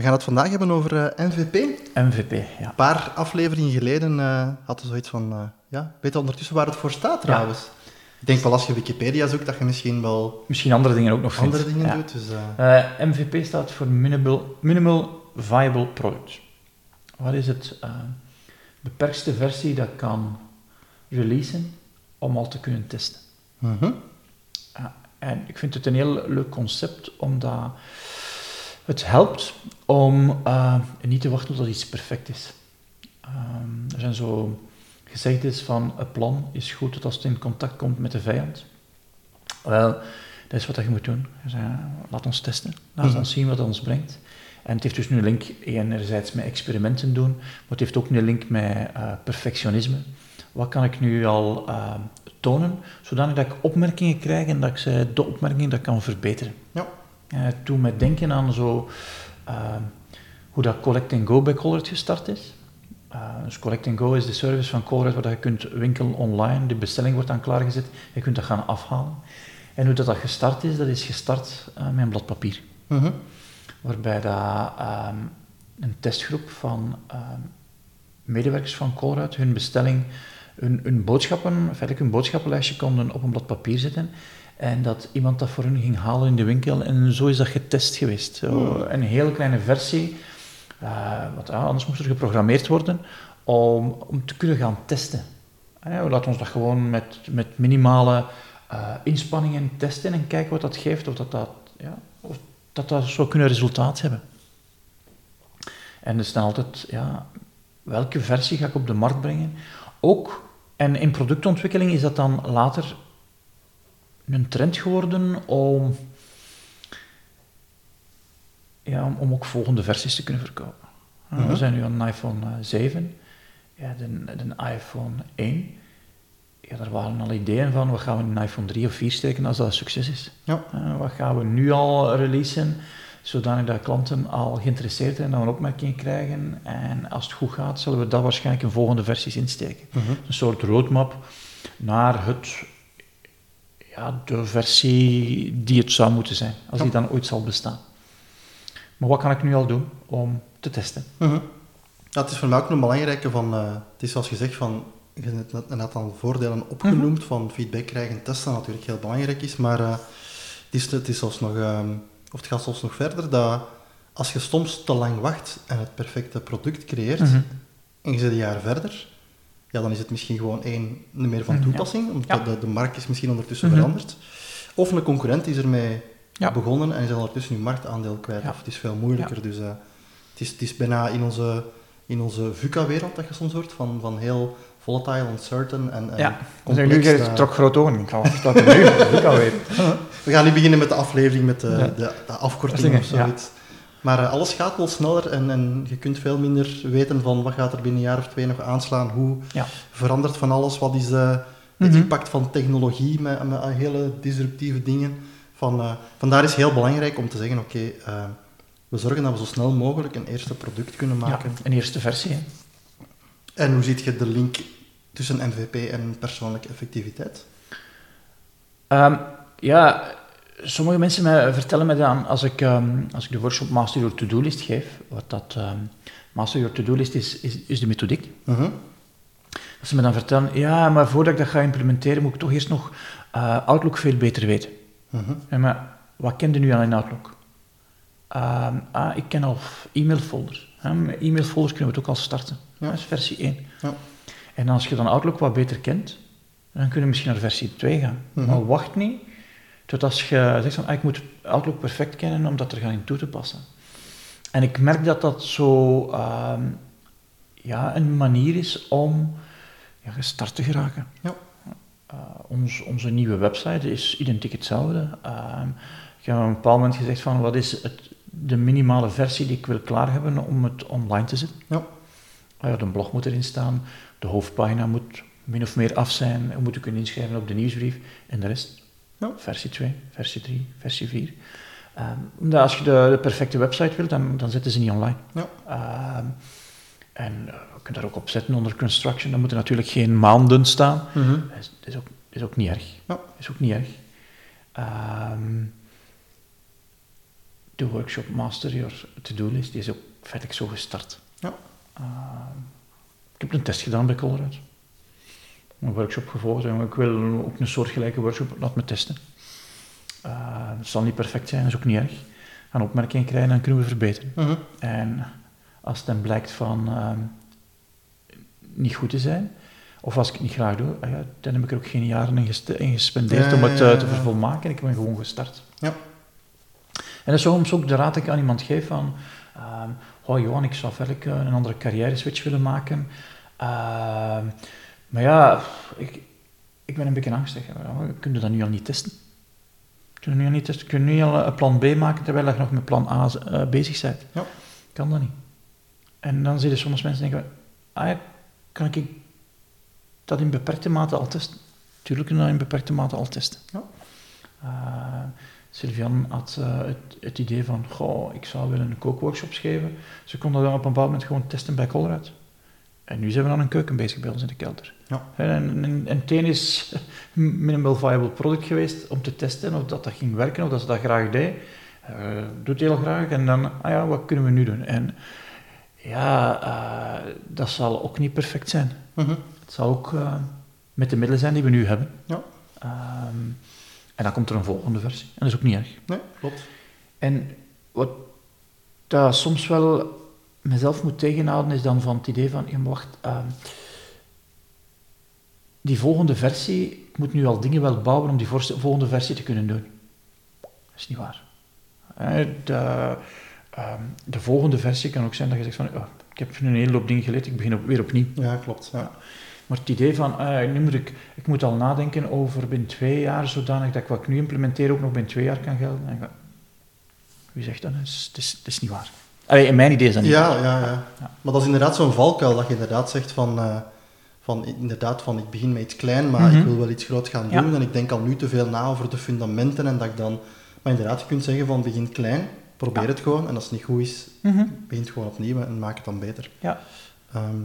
we gaan het vandaag hebben over uh, eh, MVP. MVP, ja. Een paar afleveringen geleden uh, hadden we zoiets van... Uh, ja, weet je ondertussen waar het voor staat trouwens? Ja. Ik denk wel als je Wikipedia zoekt, dat je misschien wel... Misschien andere dingen ook nog vindt. Andere dingen doet, dus... MVP staat voor Minimal, Minimal Viable Product. Wat is het beperkste versie dat kan releasen om al te kunnen testen? Mm -hmm. en ik vind het een heel leuk concept, omdat het helpt om uh, niet te wachten tot iets perfect is. Um, er zijn zo gezegd van een plan is goed tot als het in contact komt met de vijand. Wel, dat is wat je moet doen. laat ons testen, laat mm -hmm. ons zien wat het ons brengt. En het heeft dus nu een link enerzijds met experimenten doen, maar het heeft ook een link met uh, perfectionisme. Wat kan ik nu al uh, tonen, zodanig dat ik opmerkingen krijg en dat ik ze, de opmerkingen dat kan verbeteren. Ja. Uh, toen met denken aan zo, uh, hoe dat Collect Go bij Colruyt gestart is. Uh, dus Collect Go is de service van Colruyt waar je kunt winkelen online, de bestelling wordt dan klaargezet, je kunt dat gaan afhalen. En hoe dat, dat gestart is, dat is gestart met een blad papier. -huh. Waarbij dat, um, een testgroep van um, medewerkers van Colruyt hun bestelling, hun, hun boodschappen, feitelijk hun boodschappenlijstje konden op een blad papier zetten. En dat iemand dat voor hun ging halen in de winkel. En zo is dat getest geweest. Zo, een hele kleine versie. Uh, wat, anders moest er geprogrammeerd worden om, om te kunnen gaan testen. Uh, we laten ons dat gewoon met, met minimale uh, inspanningen testen en kijken wat dat geeft. Of dat dat, ja, of dat, dat zou kunnen resultaat hebben. En er is dan altijd, ja, welke versie ga ik op de markt brengen? Ook, en in productontwikkeling is dat dan later een trend geworden om, ja, om, om ook volgende versies te kunnen verkopen. Uh -huh. We zijn nu aan een iPhone 7, ja, de, de iPhone 1. Ja, daar waren al ideeën van, wat gaan we in een iPhone 3 of 4 steken als dat een succes is? Ja. Uh, wat gaan we nu al releasen, zodanig dat klanten al geïnteresseerd zijn en dan een opmerking krijgen. En als het goed gaat, zullen we dat waarschijnlijk in volgende versies insteken. Uh -huh. Een soort roadmap naar het ja, de versie die het zou moeten zijn, als ja. die dan ooit zal bestaan. Maar wat kan ik nu al doen om te testen? Ja, het is voor mij ook een belangrijke van, uh, het is zoals gezegd van, je hebt net een aantal voordelen opgenoemd, -huh. van feedback krijgen en testen, natuurlijk heel belangrijk is, maar uh, het, is, het, is zelfs nog, um, of het gaat zelfs nog verder, dat als je soms te lang wacht en het perfecte product creëert, -huh. en je zit een jaar verder, ja, dan is het misschien gewoon één niet meer van toepassing, ja. omdat ja. de, de, markt is misschien ondertussen mm -hmm. veranderd. Of een concurrent is ermee ja. begonnen en is ondertussen je marktaandeel kwijt. Of het is veel moeilijker. Dus uh, het, is, het is bijna in onze, in onze VUCA-wereld dat je soms hoort, van, van heel volatile, uncertain en, en ja. complex. Dus nu uh, trok groot ogen. Ik ga wat nu VUCA-wereld. We gaan nu beginnen met de aflevering met de, ja. de, de afkorting of zoiets. Ja. Maar uh, alles gaat wel sneller en, en, je kunt veel minder weten van wat gaat er binnen een jaar of twee nog aanslaan. Hoe ja. verandert van alles? Wat is het mm -hmm. impact van technologie met, met hele disruptieve dingen? Van, uh, vandaar is heel belangrijk om te zeggen, oké, okay, we zorgen dat we zo snel mogelijk een eerste product kunnen maken. Ja, een eerste versie. Hè? En hoe ziet je de link tussen MVP en persoonlijke effectiviteit? Um, ja, sommige mensen mij vertellen me dan, als ik, um, als ik de workshop Master Your To-Do List geef, wat dat um, Master Your To-Do List is, is, is de methodiek. Uh -huh. Dat ze me dan vertellen, ja, maar voordat ik dat ga implementeren, moet ik toch eerst nog uh, Outlook veel beter weten. Uh -huh. ja, maar wat kende nu al in Outlook? Um, ah, ik ken al e-mailfolders. Met e-mailfolders kunnen we het ook al starten. Ja. Dat is versie 1. Ja. En als je dan Outlook wat beter kent, dan kunnen we misschien naar versie 2 gaan. Mhm. -huh. Maar wacht niet tot als je zegt van, ah, ik moet Outlook perfect kennen om dat er gaan in toe te passen. En ik merk dat dat zo um, ja, een manier is om ja, gestart te geraken. Ja. Uh, ons, onze nieuwe website is identiek hetzelfde. Uh, ik heb op een bepaald moment gezegd van, wat is het, de minimale versie die ik wil klaar hebben om het online te zetten. Ja. ja, de blog moet erin staan, de hoofdpagina moet min of meer af zijn, je moet je kunnen inschrijven op de nieuwsbrief en de rest, Ja. versie 2, versie 3, versie 4. Ehm, omdat als je de, de perfecte website wilt, dan, dan zetten ze niet online. Ja. Ehm, en eh, je kunt daar ook op zetten onder construction, dan moeten natuurlijk geen maanden staan. Mhm. Dat is, is, ook, is ook niet erg. Ja. Is ook niet erg. Ehm, de workshop Master Your To-Do-list die is ook feitelijk zo gestart. Ja. Ik heb een test gedaan bij Colruyt. Een workshop gevolgd en ik wil ook een soortgelijke workshop, laat me testen. Eh, het zal niet perfect zijn, dat is ook niet erg. Gaan opmerkingen krijgen, dan kunnen we verbeteren. Mhm. En als het dan blijkt van ehm, niet goed te zijn, of als ik het niet graag doe, ah ja, dan heb ik er ook geen jaren in, gespendeerd Ja, om het ja, eh, ja, te vervolmaken. Ik ben gewoon gestart. Ja. En dat is soms ook de raad die ik aan iemand geef van, ehm oh Johan, ik zou verder eh, een andere carrière switch willen maken. Ehm, maar ja, ik, ik ben een beetje angstig. Ja, Kun je dat nu al niet testen? Kun je nu al niet testen? Kun je nu al een plan B maken terwijl je nog met plan A eh, bezig bent? Ja. Kan dat niet. En dan zie je soms mensen denken, ah ja, kan ik dat in beperkte mate al testen? Tuurlijk kunnen we dat in beperkte mate al testen. Ja. Eh, Sylvian had eh, het, het idee van, goh, ik zou willen een kookworkshops geven. Ze konden dat op een bepaald moment gewoon testen bij Colruyt. En nu zijn we aan een keuken bezig bij ons in de kelder. Ja. En, en, en het een is minimal viable product geweest om te testen of dat, dat ging werken, of dat ze dat graag deed. Eh, doet heel graag. En dan, ah ja, wat kunnen we nu doen? En ja, eh, dat zal ook niet perfect zijn. Mhm. Het zal ook eh, met de middelen zijn die we nu hebben. Ja. Ehm, en dan komt er een volgende versie. En dat is ook niet erg. Nee, klopt. En wat dat soms wel mezelf moet tegenhouden, is dan van het idee van, ja, wacht, ehm, die volgende versie, ik moet nu al dingen wel bouwen om die volgende versie te kunnen doen. Dat is niet waar. De, ehm, de volgende versie kan ook zijn dat je zegt van, oh, ik heb een hele hoop dingen geleerd, ik begin op, weer opnieuw. Ja, klopt. Ja. Maar het idee van, ah, nu moet ik, ik moet al nadenken over binnen twee jaar, zodanig dat ik wat ik nu implementeer ook nog binnen twee jaar kan gelden. En wie zegt dat? Het is, het is, het is niet waar. Allee, in mijn idee is dat niet Ja, ja, ja. Ja. Maar dat is inderdaad zo'n valkuil, dat je inderdaad zegt van, eh, van, inderdaad van ik begin met iets klein, maar Mhm. ik wil wel iets groot gaan Ja. doen en ik denk al nu te veel na over de fundamenten en dat ik dan... Maar inderdaad, je kunt zeggen van begin klein, probeer Ja. het gewoon en als het niet goed is, Mhm. begin het gewoon opnieuw en maak het dan beter. Ja. Ehm,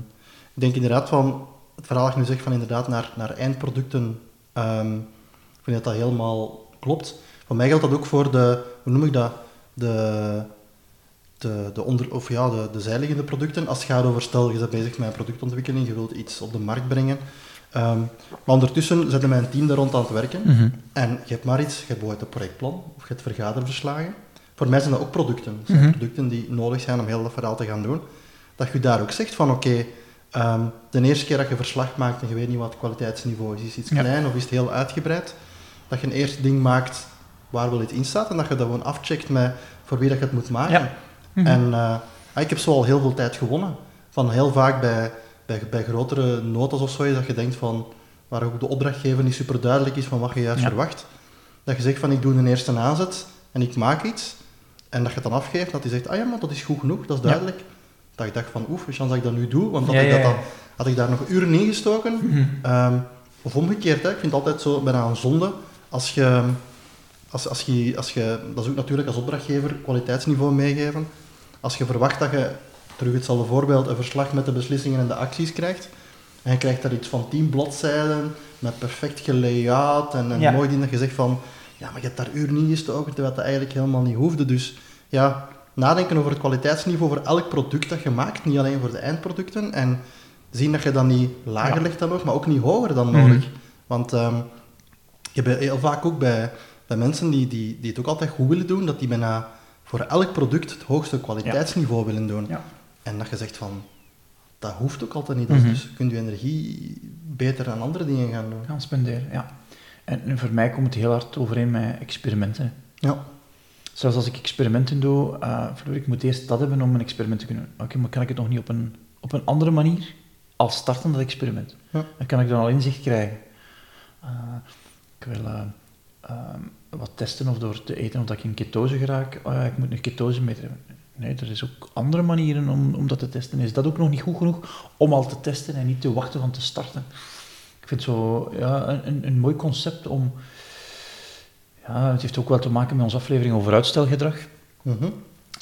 ik denk inderdaad van, het verhaal dat je nu zegt van inderdaad naar, naar eindproducten, ehm, ik vind dat dat helemaal klopt. Voor mij geldt dat ook voor de, hoe noem ik dat, de, de, de, onder, of ja, de, de zijliggende producten. Als het gaat over, stel, je bent bezig met een productontwikkeling, je wilt iets op de markt brengen. Ehm, maar ondertussen zetten mijn team daar rond aan het werken. Mhm. En je hebt maar iets, je hebt bijvoorbeeld een projectplan of je hebt vergaderverslagen. Voor mij zijn dat ook producten. Dat zijn Mhm. producten die nodig zijn om heel dat verhaal te gaan doen. Dat je daar ook zegt van oké, ehm, de eerste keer dat je verslag maakt en je weet niet wat het kwaliteitsniveau is, is iets Ja. klein of is het heel uitgebreid, dat je een eerste ding maakt waar wel iets in staat en dat je dat gewoon afcheckt met voor wie dat je het moet maken. Ja. Mhm. En eh, ah, ik heb zo al heel veel tijd gewonnen. Van heel vaak bij, bij, bij grotere notas of zo, dat je denkt van, waar ook de opdrachtgever niet super duidelijk is van wat je juist Ja. verwacht. Dat je zegt van, ik doe een eerste aanzet en ik maak iets. En dat je het dan afgeeft, dat hij zegt, ah ja, maar dat is goed genoeg, dat is Ja. duidelijk. Dat ik dacht van, oef, chance dat ik dat nu doe, want had, Ja, ik, dat dan, had ik daar nog uren in gestoken. Mhm. Ehm, of omgekeerd, hè. ik vind het altijd zo bijna een zonde als je, als, als, je, als je, dat is ook natuurlijk als opdrachtgever, kwaliteitsniveau meegeven. Als je verwacht dat je, terug hetzelfde voorbeeld, een verslag met de beslissingen en de acties krijgt, en je krijgt daar iets van 10 bladzijden, met perfect gelayout en een Ja. mooi ding dat je zegt van, ja, maar je hebt daar uren in gestoken, terwijl dat eigenlijk helemaal niet hoefde. Dus ja, nadenken over het kwaliteitsniveau voor elk product dat je maakt, niet alleen voor de eindproducten, en zien dat je dat niet lager Ja. legt dan nog, maar ook niet hoger dan Mhm. nodig. Want ehm, je hebt heel vaak ook bij, bij mensen die, die, die het ook altijd goed willen doen, dat die bijna voor elk product het hoogste kwaliteitsniveau willen doen. Ja. En dat je zegt van, dat hoeft ook altijd niet. Mhm. Dus je kunt je energie beter aan andere dingen gaan doen. Gaan spenderen, ja. En, voor mij komt het heel hard overeen met experimenten. Ja. Zelfs als ik experimenten doe, Floor, ik moet eerst dat hebben om een experiment te kunnen doen. Oké, maar kan ik het nog niet op een, op een andere manier als starten dat experiment? Ja. Dan kan ik dan al inzicht krijgen. Eh, ik wil eh, ehm, wat testen of door te eten of dat ik in ketose geraak. Oh ja, ik moet een ketose hebben. Nee, er is ook andere manieren om, om dat te testen. Is dat ook nog niet goed genoeg om al te testen en niet te wachten van te starten? Ik vind het zo ja, een, een mooi concept om... Ja, het heeft ook wel te maken met onze aflevering over uitstelgedrag. Mhm.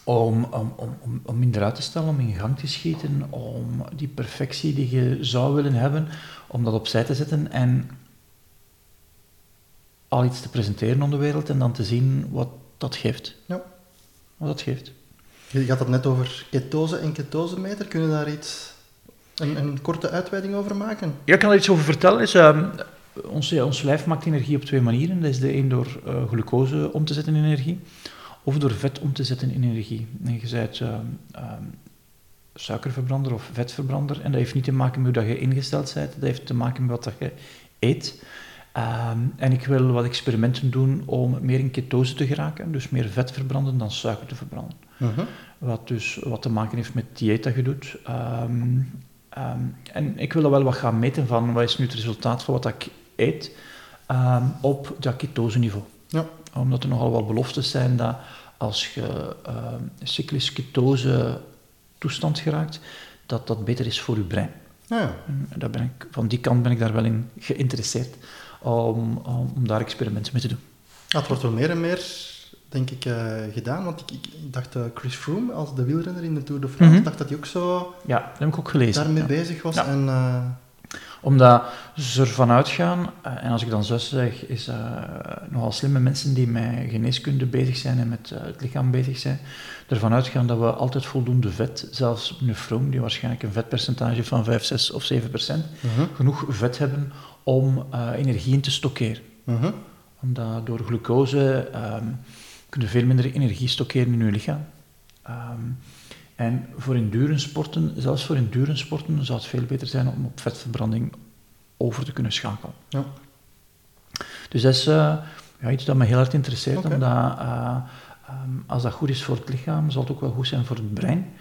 Om, om, om, om, om minder uit te stellen, om in gang te schieten, om die perfectie die je zou willen hebben, om dat opzij te zetten en al iets te presenteren aan de wereld en dan te zien wat dat geeft. Ja. Wat dat geeft. Je had het net over ketose en ketosemeter. Kunnen we daar iets, een, een korte uitweiding over maken? Ja, ik kan er iets over vertellen. Is, ehm, ons, ja, ons lijf maakt energie op twee manieren. Dat is de een door eh, glucose om te zetten in energie, of door vet om te zetten in energie. En je bent ehm, ehm, suikerverbrander of vetverbrander, en dat heeft niet te maken met hoe dat je ingesteld bent, dat heeft te maken met wat dat je eet. Ehm, en ik wil wat experimenten doen om meer in ketose te geraken, dus meer vet verbranden dan suiker te verbranden. Mhm. Wat dus wat te maken heeft met dieet dat je doet. Ehm, ehm, en ik wil wel wat gaan meten van wat is nu het resultaat van wat ik eet op dat ketoseniveau. Ja. Omdat er nogal wat beloftes zijn dat als je cyclisch ketose toestand geraakt, dat dat beter is voor je brein. Ja, ja. En daar ben ik, van die kant ben ik daar wel in geïnteresseerd om, om, daar experimenten mee te doen. Ja, het wordt wel meer en meer, denk ik, eh, gedaan. Want ik, ik ik dacht uh, Chris Froome, als de wielrenner in de Tour de France, Mhm. dacht dat hij ook zo Ja, dat heb ik ook gelezen. daarmee ja. bezig was. Ja. En, eh, Omdat ze ervan uitgaan, en als ik dan zo zeg, is nogal slimme mensen die met geneeskunde bezig zijn en met het lichaam bezig zijn, ervan uitgaan dat we altijd voldoende vet, zelfs meneer Froome, die waarschijnlijk een vetpercentage van 5, 6 of 7 procent, mhm, genoeg vet hebben om eh, energie in te stockeren. mhm. Omdat door glucose ehm kun je veel minder energie stockeren in je lichaam. Ehm, en voor endurance sporten, zelfs voor endurance sporten, zou het veel beter zijn om op vetverbranding over te kunnen schakelen. Ja. Dus dat is eh, ja, iets dat me heel hard interesseert, omdat eh, ehm, als dat goed is voor het lichaam, zal het ook wel goed zijn voor het brein.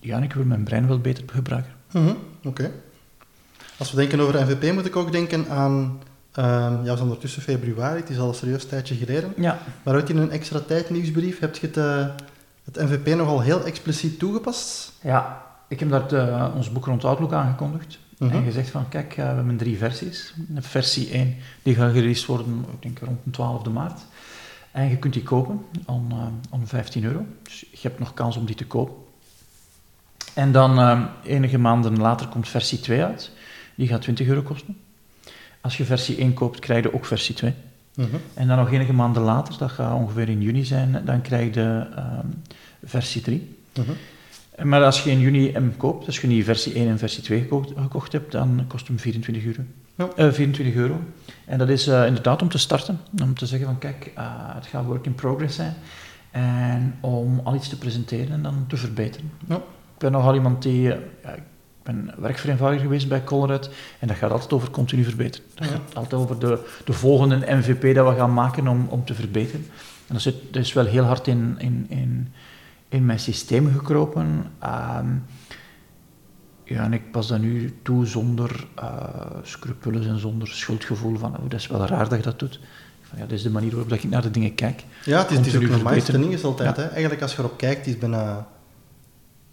Ja, en ik wil mijn brein wel beter gebruiken. Mhm, Oké. Als we denken over NVP, moet ik ook denken aan... ehm ja, we zijn ondertussen februari, het is al een serieus tijdje geleden. Ja, Maar uit in een extra tijd nieuwsbrief heb je het, eh, het NVP nogal heel expliciet toegepast. ja ik heb dat, eh, ons boek rond Outlook aangekondigd. Mhm. En gezegd van, kijk, eh, we hebben drie versies. Versie 1, die gaat gereleased worden, ik denk rond de 12e maart. En je kunt die kopen om, eh, om 15 euro. Dus je hebt nog kans om die te kopen. En dan eh, enige maanden later komt versie 2 uit. Die gaat 20 euro kosten. Als je versie 1 koopt, krijg je ook versie 2. Mhm. En dan nog enige maanden later, dat gaat ongeveer in juni zijn, dan krijg je ehm, versie 3. Mhm. Maar als je in juni hem koopt, als je niet versie 1 en versie 2 gekocht, gekocht hebt, dan kost hem 24 euro. Ja. Eh, 24 euro. En dat is eh, inderdaad om te starten. Om te zeggen van kijk, eh, het gaat work in progress zijn. En om al iets te presenteren en dan te verbeteren. Ja. Ik ben nogal iemand die... eh, ja, ik ben werkvereenvoudiger geweest bij Colruyt. En dat gaat altijd over continu verbeteren. Dat Ja. gaat altijd over de, de volgende MVP dat we gaan maken om, om te verbeteren. En dat, zit, dat is wel heel hard in, in, in, in mijn systeem gekropen. Ehm, ja, en ik pas dat nu toe zonder eh scrupules en zonder schuldgevoel van, oh, dat is wel raar dat je dat doet. Van, ja, dat is de manier waarop dat ik naar de dingen kijk. Ja, het is, het is ook een mindset verbeteren. ding is altijd. Ja. Hè. Eigenlijk als je erop kijkt, is bijna,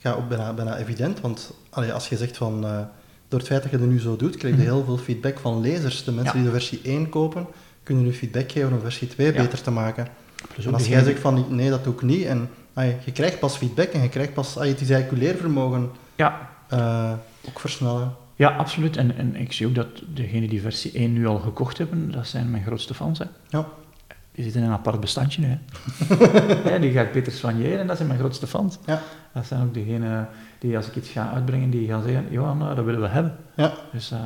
ja, ook bijna, bijna evident. Want allee, als je zegt van, eh, door het feit dat je het nu zo doet, krijg je Mhm. heel veel feedback van lezers. De mensen Ja. die de versie 1 kopen, kunnen nu feedback geven om versie 2 Ja. beter te maken. En ook als jij zegt van, nee, dat doe ik niet. En je krijgt pas feedback en je krijgt pas, allee, het is eigenlijk je leervermogen Ja, eh, ook versnellen. ja, absoluut. En, en ik zie ook dat degenen die versie 1 nu al gekocht hebben, dat zijn mijn grootste fans. Hè. Ja. Die zitten in een apart bestandje nu. Hè. ja, die ga ik beter soigneren en dat zijn mijn grootste fans. Ja. Dat zijn ook degenen die, als ik iets ga uitbrengen, die gaan zeggen, Johan, eh, dat willen we hebben. Ja. Dus, eh,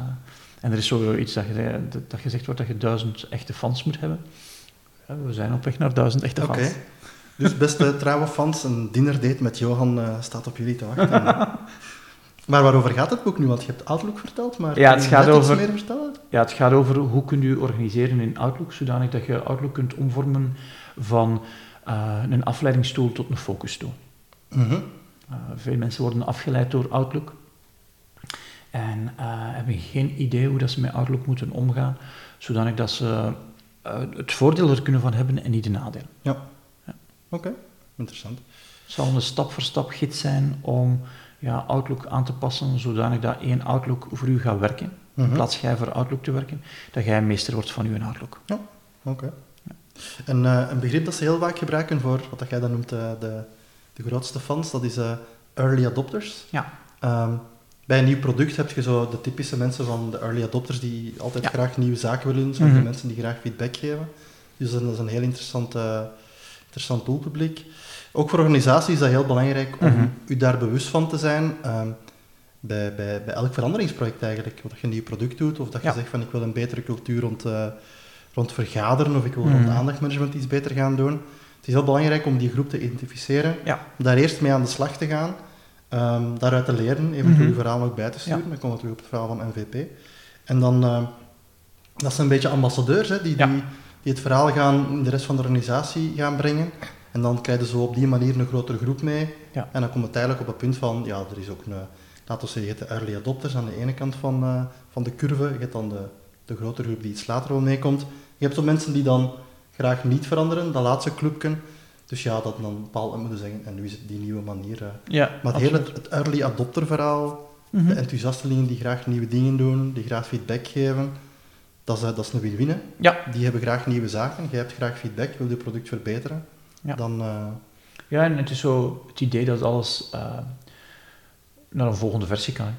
en er is zoiets dat, je, dat, gezegd wordt dat je duizend echte fans moet hebben. Ja, we zijn op weg naar duizend echte Oké. fans. Dus beste trouwe fans, een dinnerdate met Johan eh, staat op jullie te wachten. maar waarover gaat het boek nu? Want je hebt Outlook verteld, maar Ja, het je gaat over- iets meer vertellen? Ja, het gaat over hoe kun je organiseren in Outlook, zodanig dat je Outlook kunt omvormen van eh, een afleidingstoel tot een focustoel. Mhm. Eh, veel mensen worden afgeleid door Outlook en eh, hebben geen idee hoe dat ze met Outlook moeten omgaan, zodanig dat ze het voordeel er kunnen van hebben en niet de nadelen. Ja. Oké, interessant. zal een stap voor stap gids zijn om ja, Outlook aan te passen zodanig dat één Outlook voor u gaat werken. In Mhm. plaats jij voor Outlook te werken, dat jij meester wordt van uw Outlook. Ja, oké. En eh, een begrip dat ze heel vaak gebruiken voor wat dat jij dan noemt eh, de, de grootste fans, dat is eh, early adopters. Ja. Ehm, bij een nieuw product heb je zo de typische mensen van de early adopters die altijd Ja. graag nieuwe zaken willen doen, zo Mhm. mensen die graag feedback geven. Dus dat is een heel interessant, interessant doelpubliek. Ook voor organisaties is dat heel belangrijk om Mhm. u daar bewust van te zijn. ehm, bij, bij, bij elk veranderingsproject eigenlijk. Of dat je een nieuw product doet, of dat je Ja. zegt van ik wil een betere cultuur rond, eh, rond vergaderen, of ik wil Mhm. rond aandachtmanagement iets beter gaan doen. Het is heel belangrijk om die groep te identificeren, Ja. om daar eerst mee aan de slag te gaan, ehm, daaruit te leren, eventueel Mhm. uw verhaal nog bij te sturen. Ja. Dan komen we terug op het verhaal van MVP. En dan, ehm, dat zijn een beetje ambassadeurs, hè, die, die, die het verhaal gaan in de rest van de organisatie gaan brengen. En dan krijg je zo op die manier een grotere groep mee. Ja. En dan komt het eigenlijk op het punt van, ja, er is ook een, laten we zeggen, de early adopters aan de ene kant van, eh, van de curve. Je hebt dan de, de grotere groep die iets later wel meekomt. Je hebt zo mensen die dan graag niet veranderen, dat laatste clubje. Dus ja, dat dan bepaald moeten zeggen, en nu is het die nieuwe manier. eh. Ja, Maar het hele het, early adopter verhaal, Mhm. de enthousiastelingen die graag nieuwe dingen doen, die graag feedback geven, dat is, eh, dat is een win-win. Ja. Die hebben graag nieuwe zaken, jij hebt graag feedback, wil je product verbeteren. Ja. Dan, eh, Ja, en het is zo het idee dat alles eh, naar een volgende versie kan. hè.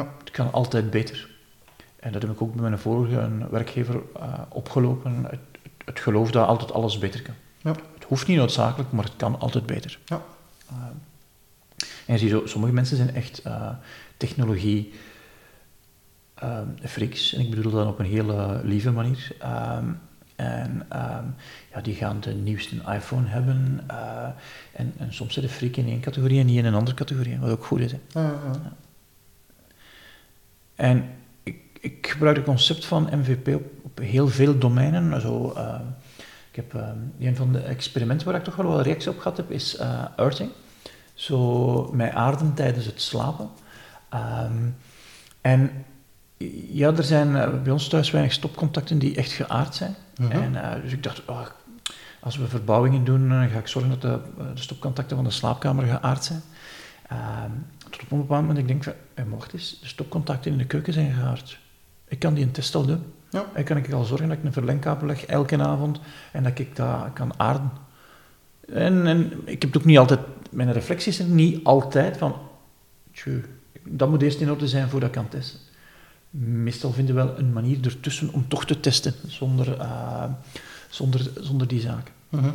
Ja. Het kan altijd beter. En dat heb ik ook bij mijn vorige werkgever eh, opgelopen. Het, het, het geloof dat altijd alles beter kan. Ja. Het hoeft niet noodzakelijk, maar het kan altijd beter. Ja. En je ziet zo, sommige mensen zijn echt technologie eh, freaks. En ik bedoel dat op een hele lieve manier. Ehm, en ehm, ja, die gaan de nieuwste iPhone hebben. eh, en, en soms zitten in één categorie en niet in een andere categorie, wat ook goed is. Hè. ah. En ik, ik gebruik het concept van MVP op, op heel veel domeinen. Zo, eh, ik heb, eh, een van de experimenten waar ik toch wel wat reactie op gehad heb, is eh earthing. Zo met aarden tijdens het slapen. Ehm, en ja, er zijn eh, bij ons thuis weinig stopcontacten die echt geaard zijn. Mhm. En, eh, dus ik dacht, oh, als we verbouwingen doen, dan ga ik zorgen dat de, de stopcontacten van de slaapkamer geaard zijn. Ehm, tot op een bepaald moment, ik denk van, eh, maar wacht eens, de stopcontacten in de keuken zijn gehaard. Ik kan die een test al doen. Ja. En kan ik al zorgen dat ik een verlengkabel leg elke avond en dat ik dat kan aarden. En, en ik heb ook niet altijd, mijn reflecties zijn niet altijd van, tjoe, dat moet eerst in orde zijn voordat ik kan testen. Meestal vinden we wel een manier ertussen om toch te testen, zonder, eh, zonder, zonder die zaken. Mhm.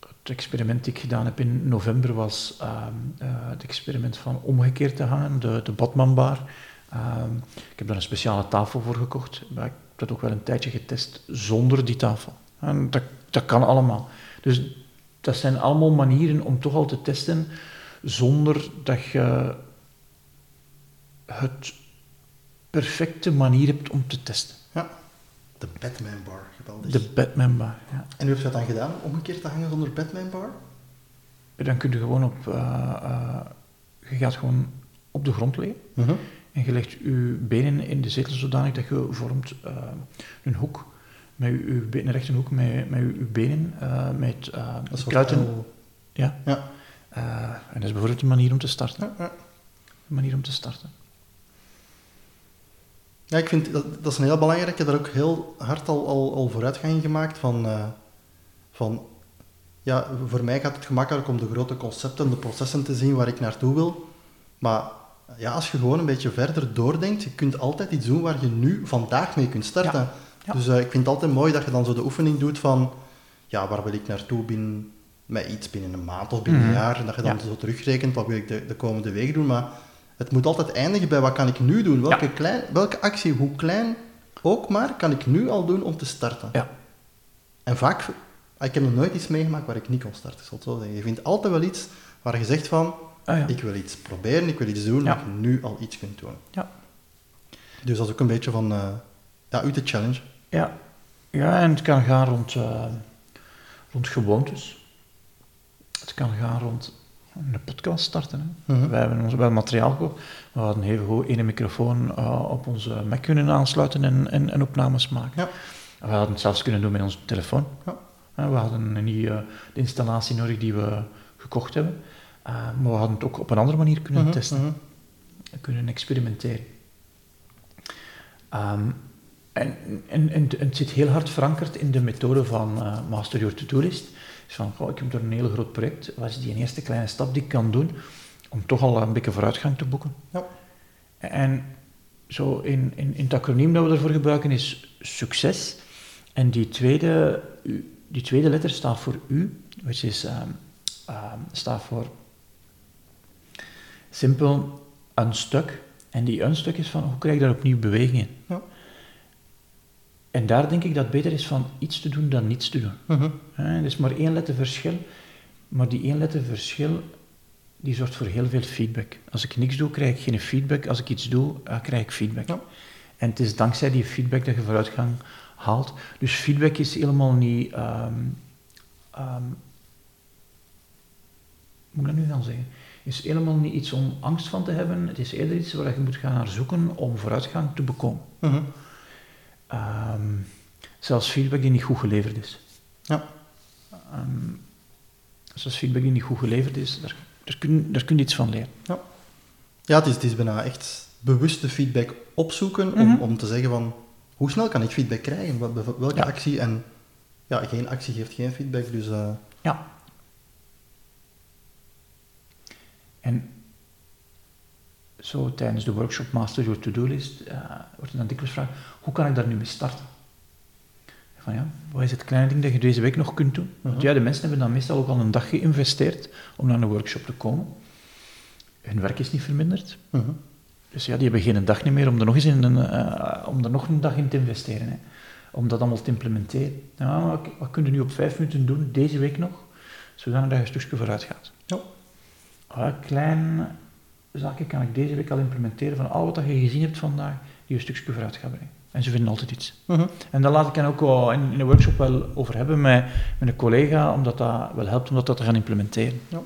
Het experiment dat ik gedaan heb in november was ehm, eh, het experiment van omgekeerd te hangen, de, de Batmanbar. Ehm, ik heb daar een speciale tafel voor gekocht, maar ik heb dat ook wel een tijdje getest zonder die tafel. En dat, dat kan allemaal. Dus dat zijn allemaal manieren om toch al te testen zonder dat je het perfecte manier hebt om te testen. Ja. De Batman bar, geweldig. De Batman-bar, ja. En hoe heb je dat dan gedaan? Omgekeerd te hangen zonder Batman bar? Dan kun je gewoon op... eh, eh, je gaat gewoon op de grond liggen. Mhm. En je legt je benen in de zetel zodanig dat je vormt eh, een hoek. Met je, je be- een rechte hoek met, met je, je benen, eh, met eh wat kruiden. Ja. Ja. Eh, en dat is bijvoorbeeld een manier om te starten. Ja, ja. Een manier om te starten. Ja, ik vind dat, dat is een heel belangrijk. Ik heb daar ook heel hard al, al, al vooruitgang in gemaakt. Van, eh, van, ja, voor mij gaat het gemakkelijk om de grote concepten, de processen te zien waar ik naartoe wil. Maar ja, als je gewoon een beetje verder doordenkt, je kunt altijd iets doen waar je nu vandaag mee kunt starten. Ja, ja. Dus eh, ik vind het altijd mooi dat je dan zo de oefening doet van, ja, waar wil ik naartoe binnen, met iets binnen een maand of binnen Mhm. een jaar. En dat je dan Ja. zo terugrekent, wat wil ik de, de komende week doen. Maar het moet altijd eindigen bij wat kan ik nu doen. Welke, Ja. klein, welke actie, hoe klein ook maar, kan ik nu al doen om te starten. Ja. En vaak, ik heb nog nooit iets meegemaakt waar ik niet kon starten. Ik zal zo zeggen. Je vindt altijd wel iets waar je zegt van, Ah, ja. ik wil iets proberen, ik wil iets doen, dat je nu al iets kunt doen. Ja. Dus dat is ook een beetje van, eh ja, u te challenge. Ja. ja, en het kan gaan rond, eh, rond gewoontes. Het kan gaan rond een podcast starten. Hè. Mhm. Wij hebben ons wel materiaal gekocht. We hadden even goed één microfoon eh, op onze Mac kunnen aansluiten en, en, en opnames maken. Ja. We hadden het zelfs kunnen doen met onze telefoon. Ja. Eh, We hadden niet eh, de installatie nodig die we gekocht hebben. Uh, maar we hadden het ook op een andere manier kunnen Mhm, testen, mhm. kunnen experimenteren. Ehm, en, en, en, en het zit heel hard verankerd in de methode van eh, Master Your To-Do List. Dus van, goh, ik heb er een heel groot project, wat is die eerste kleine stap die ik kan doen om toch al een beetje vooruitgang te boeken? Ja. En zo in, in, in het acroniem dat we ervoor gebruiken is succes. En die tweede, die tweede letter staat voor U, which is, ehm, ehm, staat voor simpel unstuk. En die unstuk is van, hoe krijg ik daar opnieuw beweging in? Ja. En daar denk ik dat het beter is van iets te doen dan niets te doen. Hè, Er is maar één letter verschil, maar die één letter verschil die zorgt voor heel veel feedback. Als ik niks doe, krijg ik geen feedback. Als ik iets doe, eh, krijg ik feedback. Ja. En het is dankzij die feedback dat je vooruitgang haalt. Dus feedback is helemaal niet... ehm ehm, moet ik dat nu gaan zeggen? Is helemaal niet iets om angst van te hebben. Het is eerder iets waar je moet gaan naar zoeken om vooruitgang te bekomen. Mhm. Ehm, zelfs feedback die niet goed geleverd is. Ja. Ehm, zelfs feedback die niet goed geleverd is, daar, daar, kun, daar kun je iets van leren. Ja, het is, het is bijna echt bewuste feedback opzoeken om, Mhm. om te zeggen van hoe snel kan ik feedback krijgen? Wat, welke Ja. actie? En ja, geen actie geeft geen feedback, dus eh, Ja. En zo tijdens de workshop Master Your To-Do List eh, wordt er dan dikwijls gevraagd, hoe kan ik daar nu mee starten? Van ja, wat is het kleine ding dat je deze week nog kunt doen? Want Mhm. ja, de mensen hebben dan meestal ook al een dag geïnvesteerd om naar een workshop te komen. Hun werk is niet verminderd. mhm. Dus ja, die hebben geen dag meer om er nog, eens in een, eh, om er nog een dag in te investeren. Hè. Om dat allemaal te implementeren. Ja, maar wat, wat kun je nu op vijf minuten doen, deze week nog, zodanig dat je een stukje vooruit gaat. Ja. Wat kleine zaken kan ik deze week al implementeren van al wat je gezien hebt vandaag, die een stukje vooruit gaat brengen. En ze vinden altijd iets. Mhm. En daar laat ik hen ook wel in, in de workshop wel over hebben met, met een collega, omdat dat wel helpt om dat te gaan implementeren. Ja.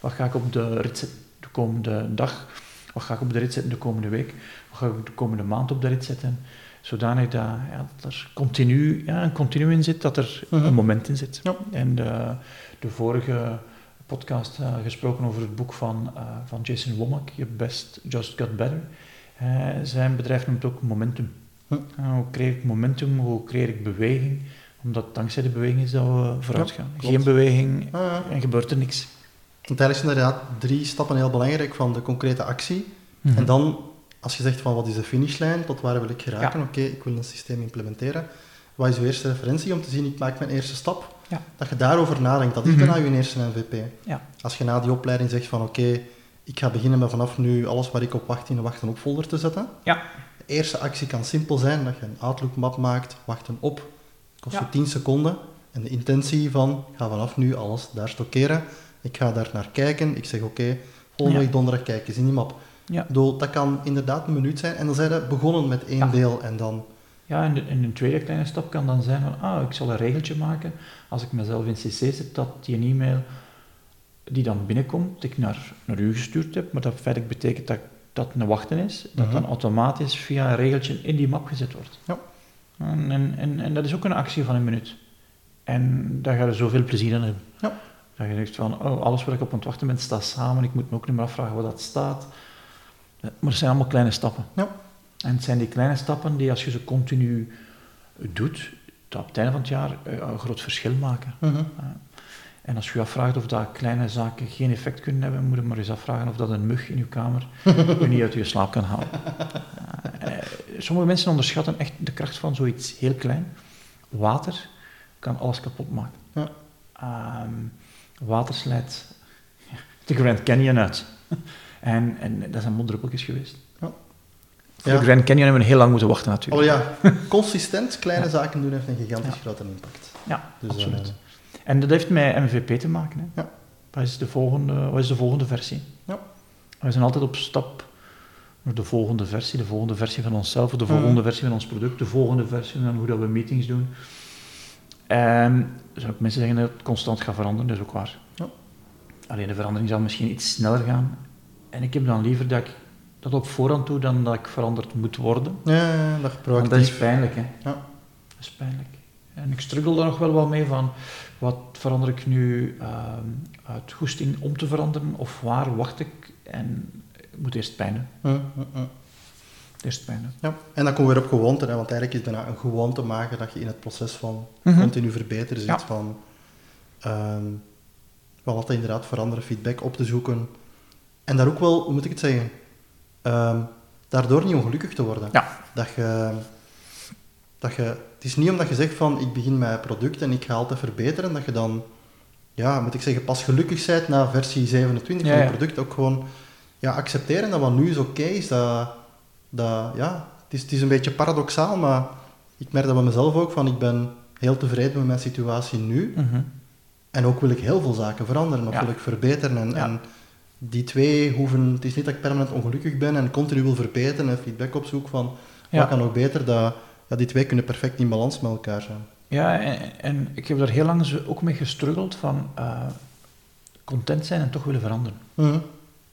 Wat ga ik op de rit zetten de komende dag? Wat ga ik op de rit zetten de komende week? Wat ga ik de komende maand op de rit zetten? Zodanig dat, ja, dat er continu, ja, een continu in zit, dat er Mhm. een moment in zit. Ja. En de, de vorige podcast eh, gesproken over het boek van, eh, van Jason Womack, Your Best Just Got Better. Eh, zijn bedrijf noemt ook momentum. Hm. Hoe creëer ik momentum, hoe creëer ik beweging? Omdat dankzij de beweging is dat we vooruit Ja, gaan. klopt. Geen beweging Ah, ja. en gebeurt er niks. Want eigenlijk zijn inderdaad drie stappen heel belangrijk van de concrete actie. Mhm. En dan, als je zegt van wat is de finishlijn, tot waar wil ik geraken? Ja. Oké, ik wil een systeem implementeren. Wat is uw eerste referentie om te zien, ik maak mijn eerste stap? Ja. Dat je daarover nadenkt, dat is Mhm. bijna je eerste MVP. Ja. Als je na die opleiding zegt van oké, ik ga beginnen met vanaf nu alles waar ik op wacht in een wachten op folder te zetten. Ja. De eerste actie kan simpel zijn, dat je een Outlook map maakt, wachten op, kost je Ja. 10 seconden. En de intentie van, ik ga vanaf nu alles daar stockeren, ik ga daar naar kijken, ik zeg oké, volgende Ja. week donderdag kijk eens in die map. Ja. Dat kan inderdaad een minuut zijn en dan zijn we begonnen met één deel en dan... Ja, en, de, en een tweede kleine stap kan dan zijn van, ah, ik zal een regeltje maken, als ik mezelf in CC zet, dat die e-mail die dan binnenkomt, die ik naar, naar u gestuurd heb, maar dat feitelijk betekent dat dat een wachten is, dat Mhm. dan automatisch via een regeltje in die map gezet wordt. Ja. En, en, en, en dat is ook een actie van een minuut. En daar ga je zoveel plezier aan hebben. Ja. Dat je denkt van, oh, alles wat ik op aan het wachten ben, staat samen, ik moet me ook niet meer afvragen wat dat staat. Maar het zijn allemaal kleine stappen. Ja. En het zijn die kleine stappen die, als je ze continu doet, dat op het einde van het jaar eh, een groot verschil maken. Mhm. En als je je afvraagt of dat kleine zaken geen effect kunnen hebben, moet je maar eens afvragen of dat een mug in je kamer je niet uit je slaap kan halen. Eh, sommige mensen onderschatten echt de kracht van zoiets heel klein. Water kan alles kapot maken. Ja. Ehm, water slijt de Grand Canyon uit. en, en dat zijn moddruppeltjes geweest. Voor de Grand Canyon hebben we heel lang moeten wachten natuurlijk. Oh ja, consistent kleine zaken doen heeft een gigantisch grote impact. Ja, Dus, absoluut. eh, En dat heeft met MVP te maken. Hè. Ja. Wat, is de volgende, wat is de volgende versie? Ja. We zijn altijd op stap naar de volgende versie, de volgende versie van onszelf, of de Mhm. volgende versie van ons product, de volgende versie van hoe dat we meetings doen. En zijn ook mensen zeggen dat het constant gaat veranderen, dat is ook waar. Ja. Alleen de verandering zal misschien iets sneller gaan. En ik heb dan liever dat ik dat op voorhand doe dan dat ik veranderd moet worden. ja, ja, dat proactief. dat is pijnlijk, hè. Ja. Dat is pijnlijk. En ik struggle daar nog wel wat mee van, wat verander ik nu ehm, uit goesting om te veranderen, of waar wacht ik en ik moet eerst pijn doen. Hm, hm, hm. Eerst pijn doen. Ja, en dan komen we weer op gewoonte, hè, want eigenlijk is bijna een gewoonte maken dat je in het proces van Mhm. continu verbeteren zit, Ja. van, ehm van altijd inderdaad veranderen, feedback op te zoeken. En daar ook wel, hoe moet ik het zeggen, Ehm, daardoor niet ongelukkig te worden. Ja. Dat je, dat je, het is niet omdat je zegt van, ik begin met een product en ik ga altijd verbeteren, dat je dan, ja, moet ik zeggen, pas gelukkig bent na versie 27 Ja, van het product. Ook gewoon, ja, accepteren dat wat nu is oké is, dat, dat, ja, het is, het is een beetje paradoxaal, maar ik merk dat bij mezelf ook, van ik ben heel tevreden met mijn situatie nu. Mhm. En ook wil ik heel veel zaken veranderen, of Ja. wil ik verbeteren. En, Ja. en die twee hoeven, het is niet dat ik permanent ongelukkig ben en continu wil verbeteren en feedback opzoek van Ja. wat kan nog beter, dat, ja, die twee kunnen perfect in balans met elkaar zijn. Ja, en, en ik heb daar heel lang ook mee gestruggeld van eh, content zijn en toch willen veranderen. Mhm.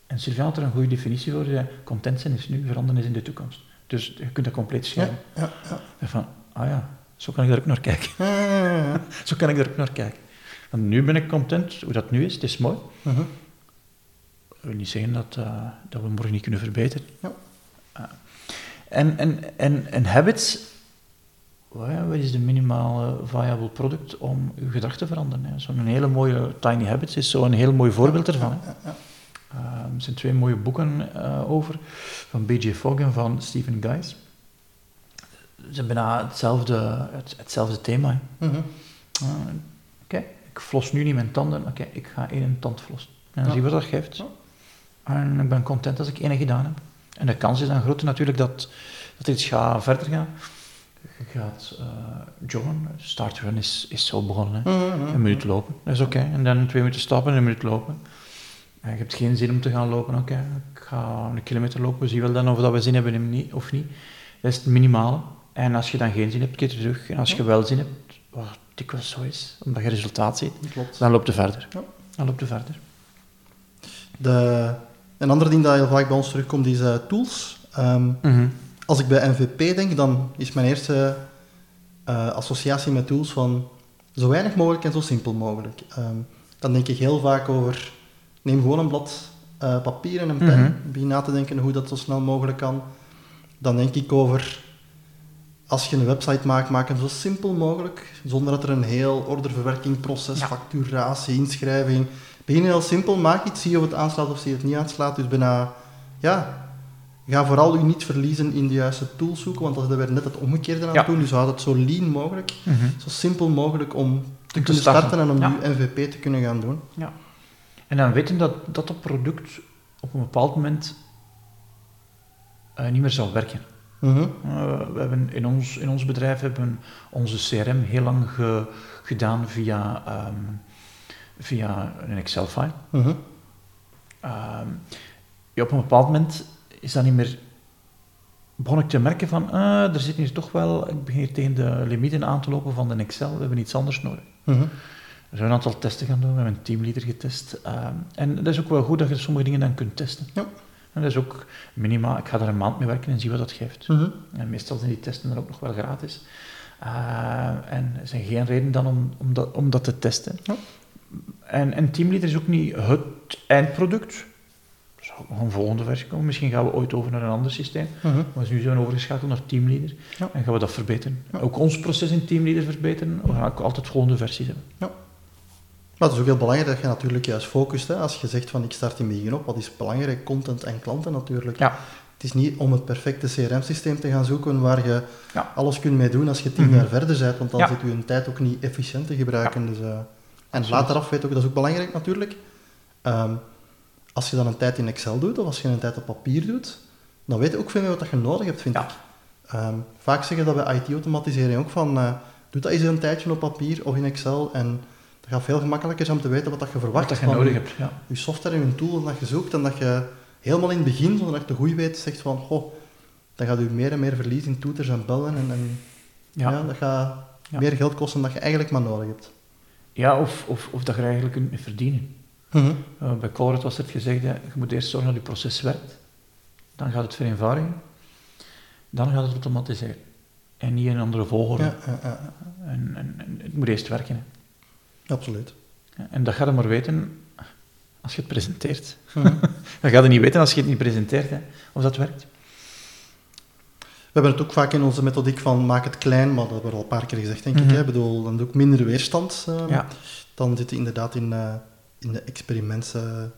En Sylvain had er een goede definitie voor. zei, Content zijn is nu, veranderen is in de toekomst. Dus je kunt dat compleet Ja, scheiden. ja, ja. En Van, ah ja, zo kan ik daar ook naar kijken. Zo kan ik daar ook naar kijken. Want nu ben ik content, hoe dat nu is, het is mooi. Mhm. Wil niet zeggen dat, eh, dat we morgen niet kunnen verbeteren. Ja. Eh, en, en, en, en habits, wat is de minimale viable product om uw gedrag te veranderen? Zo'n hele mooie Tiny Habits is zo'n heel mooi voorbeeld ervan. Ja, ja. Eh, er zijn twee mooie boeken eh, over, van B.J. Fogg en van Stephen Guys. Ze hebben bijna hetzelfde, het, hetzelfde thema. Ah, Oké, ik flos nu niet mijn tanden. Oké, ik ga één tand flossen. En dan zie je wat dat geeft. En ik ben content als ik één gedaan heb. En de kans is dan groot natuurlijk dat, dat er iets gaat verder gaan. Je gaat eh, joggen. Startrun is, is zo begonnen. Hè. Mhm, mhm. Een minuut lopen, dat is oké. En dan twee minuten stappen en een minuut lopen. En je hebt geen zin om te gaan lopen. Oké, ik ga een kilometer lopen. We zien wel dan of dat we zin hebben of niet- of niet. Dat is het minimale. En als je dan geen zin hebt, keer terug. En als je wel zin hebt, wat dikwijls zo is, omdat je resultaat ziet, Klopt. dan loopt je verder. Ja. Dan loopt je verder. De, een ander ding dat heel vaak bij ons terugkomt is eh, tools. Ehm, als ik bij MVP denk, dan is mijn eerste eh, associatie met tools van zo weinig mogelijk en zo simpel mogelijk. Ehm, dan denk ik heel vaak over, neem gewoon een blad eh, papier en een pen, Mhm. begin na te denken hoe dat zo snel mogelijk kan. Dan denk ik over, als je een website maakt, maak hem zo simpel mogelijk, zonder dat er een heel orderverwerkingproces, Ja. facturatie, inschrijving. Begin heel simpel, maak iets, zie of het aanslaat of zie je het niet aanslaat. Dus bijna, ja, ga vooral u niet verliezen in de juiste tools zoeken, want dat is weer net het omgekeerde aan Ja. het doen. Dus houd het zo lean mogelijk, zo simpel mogelijk om te te kunnen starten. starten en om Ja. uw MVP te kunnen gaan doen. Ja. En dan weten dat dat product op een bepaald moment eh, niet meer zal werken. Mhm. Eh, we hebben in, ons, in ons bedrijf hebben onze CRM heel lang ge- gedaan via, ehm, via een Excel-file. Mhm. Ehm, ja, op een bepaald moment is dat niet meer. begon ik te merken van, ah, er zit hier toch wel, ik begin hier tegen de limieten aan te lopen van de Excel, we hebben iets anders nodig. Mhm. We zijn een aantal testen gaan doen, we hebben een teamleader getest. ehm, en dat is ook wel goed dat je sommige dingen dan kunt testen. Ja. En dat is ook minimaal, ik ga daar een maand mee werken en zie wat dat geeft. Mhm. En meestal zijn die testen dan ook nog wel gratis. Eh, en er zijn geen reden dan om, om, dat, om dat te testen. Ja. En, en Teamleader is ook niet het eindproduct. Er zal nog een volgende versie komen. Misschien gaan we ooit over naar een ander systeem. Mhm. Maar nu zijn we overgeschakeld naar Teamleader. Ja. En gaan we dat verbeteren. Ja. Ook ons proces in Teamleader verbeteren. We gaan ook altijd volgende versies hebben. Maar het is ook heel belangrijk dat je natuurlijk juist focust. Hè. Als je zegt van ik start in begin op, wat is belangrijk? Content en klanten natuurlijk. Ja. Het is niet om het perfecte CRM-systeem te gaan zoeken waar je Ja. alles kunt mee doen als je tien Mhm. jaar verder bent, want dan Ja. zit je je tijd ook niet efficiënt te gebruiken. Dus, eh, en later af weet ook, dat is ook belangrijk natuurlijk. Ehm, als je dan een tijd in Excel doet, of als je een tijd op papier doet, dan weet je ook veel meer wat je nodig hebt, vind Ja. ik. Ehm, vaak zeggen dat bij IT-automatisering ook van, eh, doe dat eens een tijdje op papier of in Excel en dat gaat veel gemakkelijker zijn om te weten wat dat je verwacht Wat dat je nodig hebt. Ja. je software en je tool dat je zoekt en dat je helemaal in het begin, zonder dat je het goed weet, zegt van, goh, dan gaat u meer en meer verlies in toeters en bellen en, en ja. Ja. dat gaat meer geld kosten dan je eigenlijk maar nodig hebt. Ja, of, of, of dat je er eigenlijk kunt mee verdienen. Mhm. Uh, bij Colruyt was het gezegd, hè, je moet eerst zorgen dat je proces werkt. Dan gaat het vereenvoudigen. Dan gaat het automatiseren. en niet in een andere volgorde. Ja, ja, ja, En, en, en het moet eerst werken. Hè. absoluut. En dat ga je maar weten als je het presenteert. Mhm. Dat ga je niet weten als je het niet presenteert, hè, of dat werkt. We hebben het ook vaak in onze methodiek van maak het klein, maar dat hebben we al een paar keer gezegd, denk Mhm. ik. Hè. Ik bedoel, dan ook minder weerstand. eh, Ja. Dan zit je inderdaad in, eh, in de experimentsfase.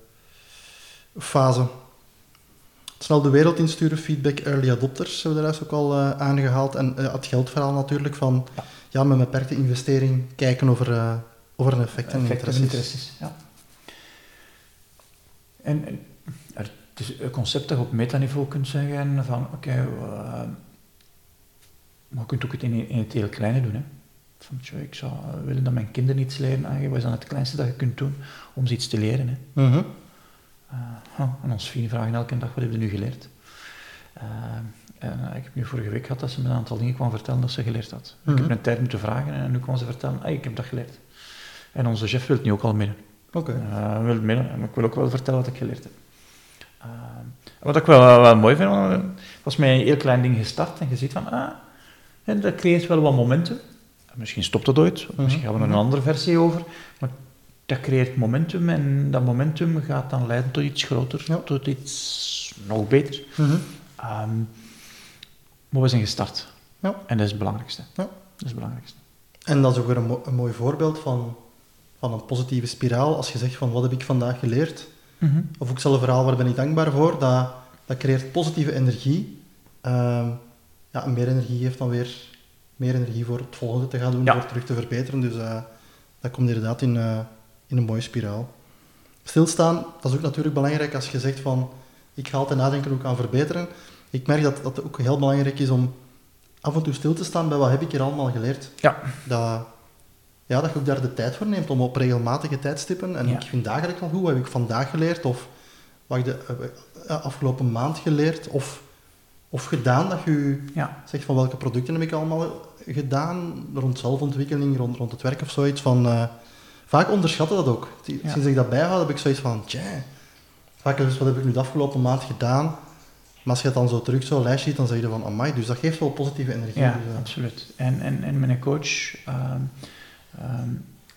Snel de wereld insturen, feedback, early adopters, hebben we daar ook al eh, aangehaald. En eh, het geldverhaal natuurlijk, van Ja. ja. met een beperkte investering kijken of er, eh, of er een effect en Effecten en interesses, ja. En, en het is een concept dat je op metaniveau kunt zeggen van, oké, eh, maar je kunt ook het in, in het heel kleine doen. Hè. Van, tjoh, ik zou willen dat mijn kinderen iets leren. Ah, wat is dan het kleinste dat je kunt doen om ze iets te leren? Hè. Mhm. Eh, oh, en ons vrienden vragen elke dag, wat heb je nu geleerd? Eh, en, ik heb nu vorige week gehad dat ze me een aantal dingen kwam vertellen dat ze geleerd had. Ik Mhm. heb een tijd moeten vragen en nu kwam ze vertellen, ah, ik heb dat geleerd. En onze chef wil het nu ook al midden. Oké. Uh, wil het midden, maar ik wil ook wel vertellen wat ik geleerd heb. Uh, wat ik wel, wel, mooi vind, het was met een heel klein ding gestart en je ziet van, ah, en dat creëert wel wat momentum. Misschien stopt het ooit, of misschien gaan we er een andere versie over, maar dat creëert momentum en dat momentum gaat dan leiden tot iets groter, Ja. tot iets nog beter. Mhm. Ehm, maar we zijn gestart. Ja. En dat is het belangrijkste. Ja. Dat is het belangrijkste. En dat is ook weer een, mo- een mooi voorbeeld van, van een positieve spiraal. Als je zegt van wat heb ik vandaag geleerd, of ook zelf verhaal waar ben ik dankbaar voor, dat, dat creëert positieve energie. Ehm, ja, meer energie geeft dan weer meer energie voor het volgende te gaan doen, Ja. voor terug te verbeteren. Dus eh, dat komt inderdaad in, eh, in een mooie spiraal. Stilstaan, dat is ook natuurlijk belangrijk als je zegt van ik ga altijd nadenken hoe ik kan verbeteren. Ik merk dat dat ook heel belangrijk is om af en toe stil te staan bij wat heb ik hier allemaal geleerd. Ja. Dat, ja, dat je ook daar de tijd voor neemt om op regelmatige tijdstippen. En Ja. ik vind dagelijks al goed, wat heb ik vandaag geleerd? Of wat ik de eh, afgelopen maand geleerd? Of, of gedaan dat je Ja. zegt van welke producten heb ik allemaal gedaan rond zelfontwikkeling, rond, rond het werk of zoiets. Van, eh, vaak onderschatten dat ook. Sinds Ja. ik dat bijhoud heb ik zoiets van, tja, vaak is wat heb ik nu de afgelopen maand gedaan? Maar als je het dan zo terug zo lijst ziet, dan zeg je van, amai, dus dat geeft wel positieve energie. Ja, Dus, eh, absoluut. En, en, en mijn coach, ehm, ehm,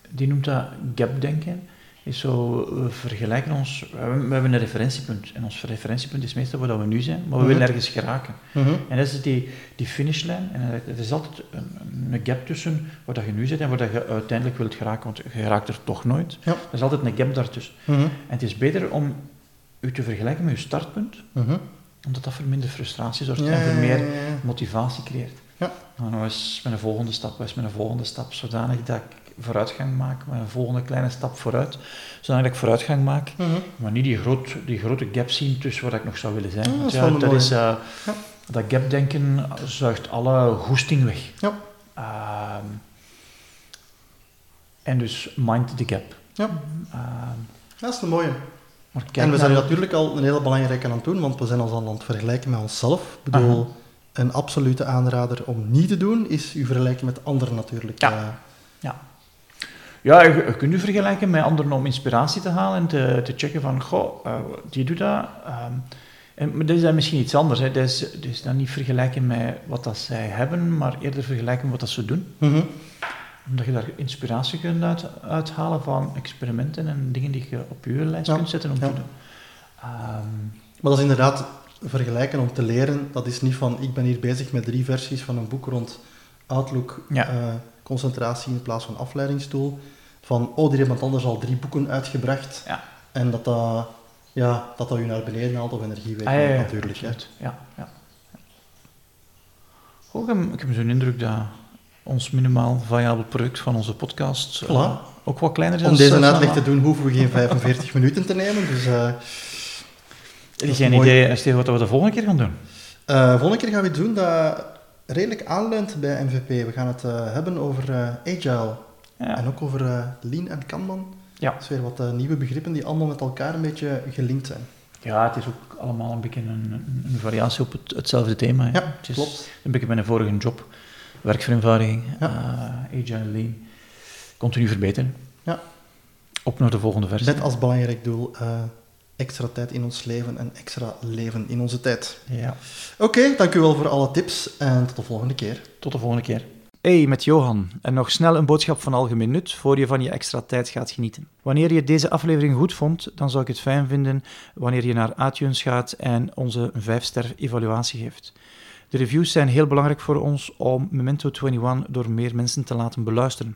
die noemt dat gapdenken. Is zo, we vergelijken ons, we hebben, een referentiepunt. En ons referentiepunt is meestal waar we nu zijn, maar we Mhm. willen ergens geraken. mhm. En dat is die, die finishlijn. En er is altijd een, een gap tussen waar dat je nu zit en waar dat je uiteindelijk wilt geraken, want je geraakt er toch nooit. Ja. Er is altijd een gap daartussen. Mhm. En het is beter om u te vergelijken met je startpunt, omdat dat voor minder frustratie zorgt Ja, en voor meer motivatie creëert. Ja. Nou, nou is mijn volgende stap, wat is mijn volgende stap, zodanig dat ik vooruitgang maak, mijn volgende kleine stap vooruit, zodanig dat ik vooruitgang maak, Mhm. maar niet die, groot, die grote gap zien tussen waar ik nog zou willen zijn. Ja, dat Want is ja, wel een dat, mooie. is, eh, Ja. dat gapdenken zuigt alle goesting weg. Ja. Ehm, en dus mind the gap. Ja. Ehm, Dat is een mooie. maar en we zijn natuurlijk al een hele belangrijke aan het doen, want we zijn ons aan het vergelijken met onszelf. Ik bedoel. Een absolute aanrader om niet te doen, is u vergelijken met anderen natuurlijk. Ja. Eh, Ja, je, je kunt je vergelijken met anderen om inspiratie te halen en te, te checken van, goh, eh, die doet dat. ehm, en, maar dat is dan misschien iets anders. Hè. Dat, is, dat is dan niet vergelijken met wat dat zij hebben, maar eerder vergelijken met wat dat ze doen. mhm. Omdat je daar inspiratie kunt uit, uithalen van experimenten en dingen die je op je lijst Ja, kunt zetten om ja. te doen. Ehm, Maar dat is inderdaad vergelijken om te leren. Dat is niet van, ik ben hier bezig met drie versies van een boek rond Outlook, Ja. eh, concentratie in plaats van afleidingstoel. Van, oh, die heeft iemand anders al drie boeken uitgebracht. Ja. En dat dat, ja, dat dat je naar beneden haalt of energie weet ah, ja, natuurlijk. Hè. Ja, ja. Ik heb, zo'n indruk dat ons minimaal viabel product van onze podcast eh, ook wat kleiner is. Om deze uitleg te doen hoeven we geen 45 minuten te nemen. Dus eh, Heb is je een mooi. idee, Steven, wat we de volgende keer gaan doen? eh, volgende keer gaan we doen dat redelijk aanleunt bij MVP. We gaan het eh, hebben over eh, agile Ja. en ook over lean en kanban. Ja. Dat is weer wat nieuwe begrippen die allemaal met elkaar een beetje gelinkt zijn. ja, het is ook allemaal een beetje een, een, variatie op het, hetzelfde thema. hè. Ja, het is klopt. Een beetje mijn vorige job. Werkvereenvoudiging, Ja. agile, lean. Continu verbeteren. Ja. Op naar de volgende versie. Met als belangrijk doel extra tijd in ons leven en extra leven in onze tijd. Ja. Oké, dank u wel voor alle tips en tot de volgende keer. Tot de volgende keer. Hey, met Johan. En nog snel een boodschap van algemeen nut voor je van je extra tijd gaat genieten. Wanneer je deze aflevering goed vond, dan zou ik het fijn vinden wanneer je naar iTunes gaat en onze 5-ster evaluatie geeft. De reviews zijn heel belangrijk voor ons om Memento 21 door meer mensen te laten beluisteren.